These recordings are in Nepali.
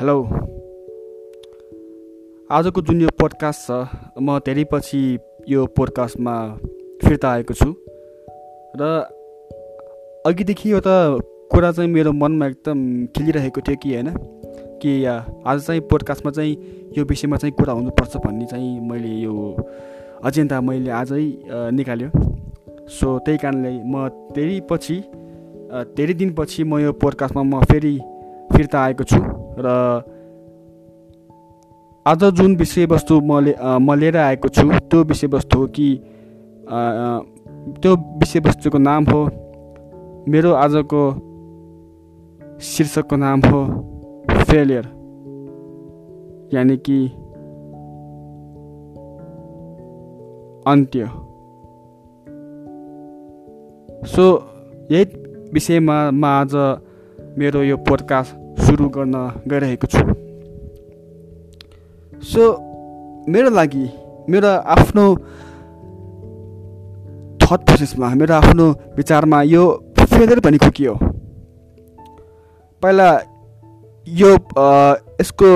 हेलो आजको जुन यो पोडकास्ट छ म धेरै पछि यो पोडकास्टमा फिर्ता आएको छु। र अघिदेखि एउटा कुरा चाहिँ मेरो मनमा एकदम खेलिरहेको थियो कि होइन? कि आज चाहिँ पोडकास्टमा चाहिँ यो विषयमा चाहिँ कुरा हुनुपर्छ भन्ने चाहिँ मैले यो अजेन्डा मैले आजै निकाल्यो। सो त्यही कारणले म धेरै पछि धेरै दिनपछि म यो पोडकास्टमा म फेरि फिर्ता आएको छु। र आज जुन विषयवस्तु म म लिएर आएको छु त्यो विषयवस्तु हो कि त्यो विषयवस्तुको नाम हो मेरो आजको शीर्षकको नाम हो फेलियर। यानि कि अन्त्य। सो यही विषयमा म आज मेरो यो पोडकास्ट सुरु गर्न गइरहेको छु। सो मेरो लागि मेरो आफ्नो थट प्रोसेसमा मेरो आफ्नो विचारमा यो फेलियर भनेको के हो पहिला यो यसको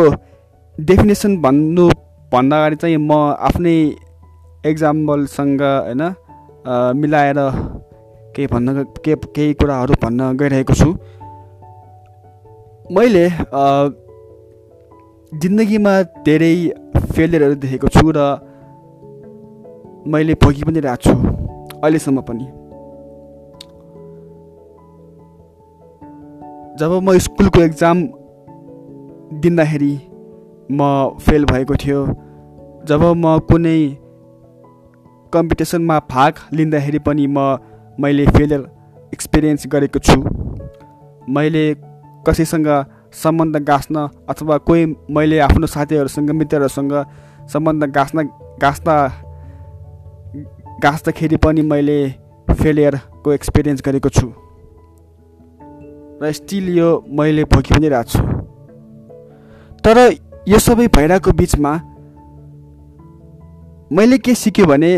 डेफिनेसन भन्नुभन्दा अगाडि चाहिँ म आफ्नै एक्जाम्पलसँग होइन मिलाएर केही भन्न के केही कुराहरू भन्न गइरहेको छु। मैले जिन्दगीमा धेरै फेलियरहरू देखेको छु र मैले भोगि पनि रहेको छु अहिलेसम्म पनि। जब म स्कुलको एक्जाम दिँदाखेरि म फेल भएको थियो जब म कुनै कम्पिटिसनमा भाग लिँदाखेरि पनि म मैले फेलियर एक्सपिरियन्स गरेको छु। मैले कसैसँग सम्बन्ध गाँच्न अथवा कोही मैले आफ्नो साथीहरूसँग मित्रहरूसँग सम्बन्ध गाँच्न गाँच्दा गाँच्दाखेरि पनि मैले फेलियरको एक्सपिरियन्स गरेको छु। र स्टिल यो मैले भोगि पनि रहेको छु। तर यो सबै भइरहेको बिचमा मैले के सिक्यो भने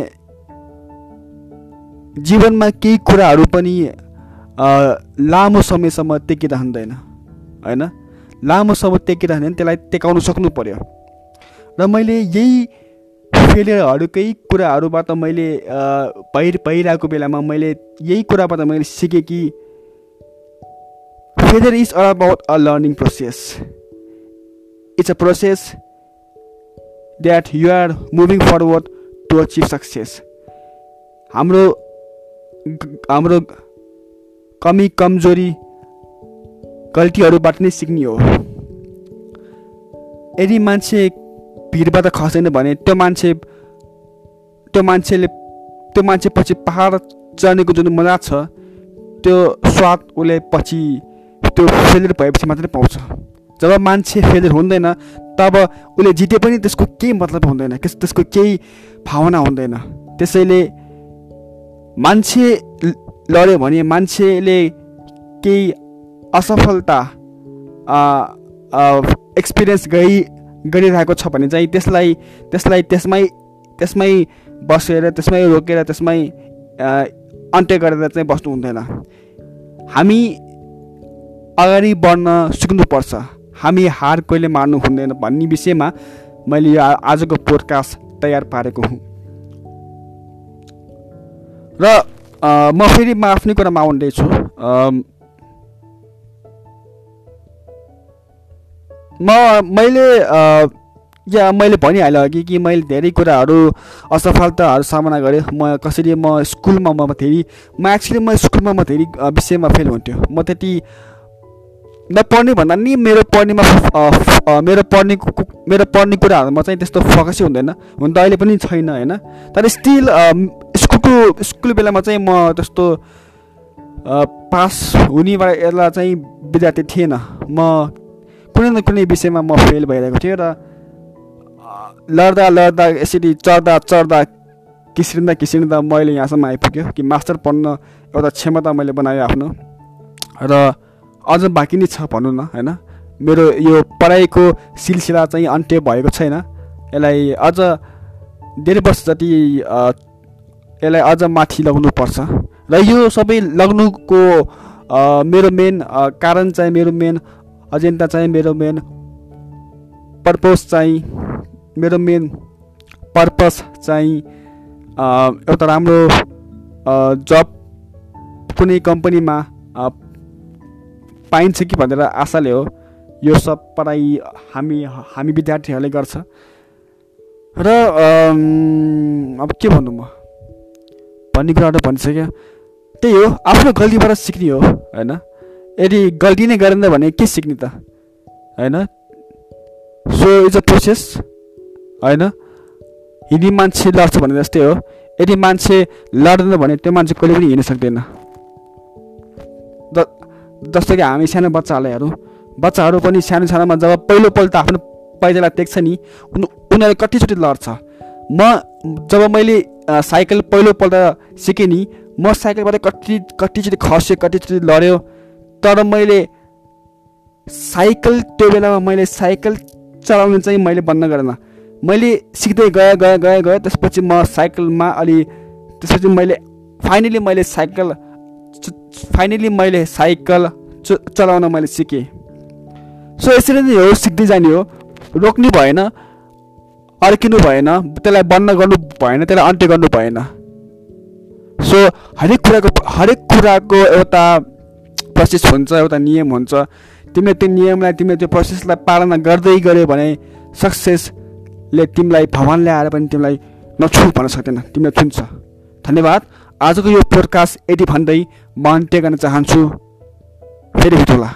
जीवनमा केही कुराहरू पनि लामो समयसम्म टेकिरहँदैन। होइन? लामो समय टेकिरहने त्यसलाई टेकाउनु सक्नु पर्यो। र मैले यही फेलियरहरूकै कुराहरूबाट मैले भइ भइरहेको बेलामा मैले यही कुराबाट मैले सिकेँ कि failure is all about a learning process. It's a process that you are moving forward to achieve success. हाम्रो हाम्रो कमी कमजोरी गल्तीहरूबाट नै सिक्ने हो। यदि मान्छे भिरबाट खसेन भने त्यो मान्छे त्यो मान्छेले त्यो मान्छे पछि पहाड चढ्नेको जुन मजा छ त्यो स्वाद उसले पछि त्यो फेलियर भएपछि मात्रै पाउँछ। जब मान्छे फेलियर हुँदैन तब उसले जिते पनि त्यसको केही मतलब हुँदैन त्यसको केही भावना हुँदैन। त्यसैले मान्छे लड्यो भने मान्छेले केही असफलता एक्सपिरियन्स गरी गरिरहेको छ भने चाहिँ त्यसलाई त्यसलाई त्यसमै त्यसमै बसेर त्यसमै रोकेर त्यसमै अन्त्य गरेर चाहिँ बस्नु हुँदैन। हामी अगाडि बढ्न सिक्नुपर्छ। हामी हार कहिले मार्नु हुँदैन भन्ने विषयमा मैले यो आजको पोडकास्ट तयार पारेको हुँ। र म फेरि म आफ्नै कुरामा आउँदैछु म मैले या मैले भनिहालेँ अघि कि मैले धेरै कुराहरू असफलताहरू सामना गरेँ। म कसरी म स्कुलमा म धेरै म एक्चुली म स्कुलमा म धेरै विषयमा फेल हुन्थ्यो। म त्यति नपढ्ने भन्दा नि मेरो पढ्नेमा मेरो पढ्ने मेरो पढ्ने कुराहरूमा चाहिँ त्यस्तो फोकसै हुँदैन। हुन त अहिले पनि छैन होइन? तर स्टिल स्कुलको स्कुल बेलामा चाहिँ म त्यस्तो पास हुनेबाट यसलाई चाहिँ विद्यार्थी थिएन। म कुनै न कुनै विषयमा म फेल भइरहेको थिएँ र लड्दा लड्दा यसरी चढ्दा चढ्दा किसिरिँदा किसिरिँदा मैले यहाँसम्म आइपुग्यो कि मास्टर पढ्न एउटा क्षमता मैले बनाएँ आफ्नो। र अझ बाँकी नै छ भनौँ न होइन? मेरो यो पढाइको सिलसिला चाहिँ अन्त्य भएको छैन। यसलाई अझ धेरै वर्ष जति यसलाई अझ माथि पर्छ र यो सबै लग्नुको मेरो मेन कारण चाहिँ मेरो मेन एजेन्डा चाहिँ मेरो मेन पर्पज चाहिँ मेरो मेन पर्पज चाहिँ एउटा राम्रो जब कुनै कम्पनीमा पाइन्छ कि भनेर आशाले हो यो सब पढाइ हामी हामी विद्यार्थीहरूले गर्छ। र अब के भन्नु म? भन्ने कुराहरू भनिसक्यो। त्यही हो आफ्नो गल्तीबाट सिक्ने हो होइन? यदि गल्ती नै गरेन भने के सिक्ने त? होइन? सो इट्स अ प्रोसेस होइन? हिँड्ने मान्छे लड्छ भने जस्तै हो। यदि मान्छे लड्दैन भने त्यो मान्छे कहिले पनि हिँड्न सक्दैन। जस्तो कि हामी सानो बच्चाहरूलाई बच्चाहरू पनि सानो सानोमा जब पहिलोपल्ट आफ्नो पैजालाई देख्छ नि उनीहरू कतिचोटि लड्छ। म जब मैले साइकल पहिलोपल्ट सिकेँ नि म साइकलबाट कति कतिचोटि खस्यो कतिचोटि लड्यो। तर मैले साइकल त्यो बेलामा मैले साइकल चलाउनु चाहिँ मैले बन्द गरेन। मैले सिक्दै गएँ गएँ गएँ गएँ। त्यसपछि म साइकलमा अलि त्यसपछि मैले फाइनली मैले साइकल फाइनली मैले साइकल चलाउन मैले सिकेँ। सो यसरी नै हो सिक्दै जाने हो। रोक्नु भएन अड्किनु भएन त्यसलाई बन्द गर्नु भएन त्यसलाई अन्त्य गर्नु भएन। सो हरेक कुराको हरेक कुराको एउटा प्रोसेस हुन्छ एउटा नियम हुन्छ। तिमीले त्यो नियमलाई तिमीले त्यो प्रोसेसलाई पालना गर्दै गऱ्यो भने सक्सेसले तिमीलाई भगवान्ले आएर पनि तिमीलाई नछु भन्न सक्दैन। तिमीलाई छुन्छ धन्यवाद। आजको यो पोडकास्ट यति भन्दै म अन्त्य गर्न चाहन्छु। फेरि भेटौँला।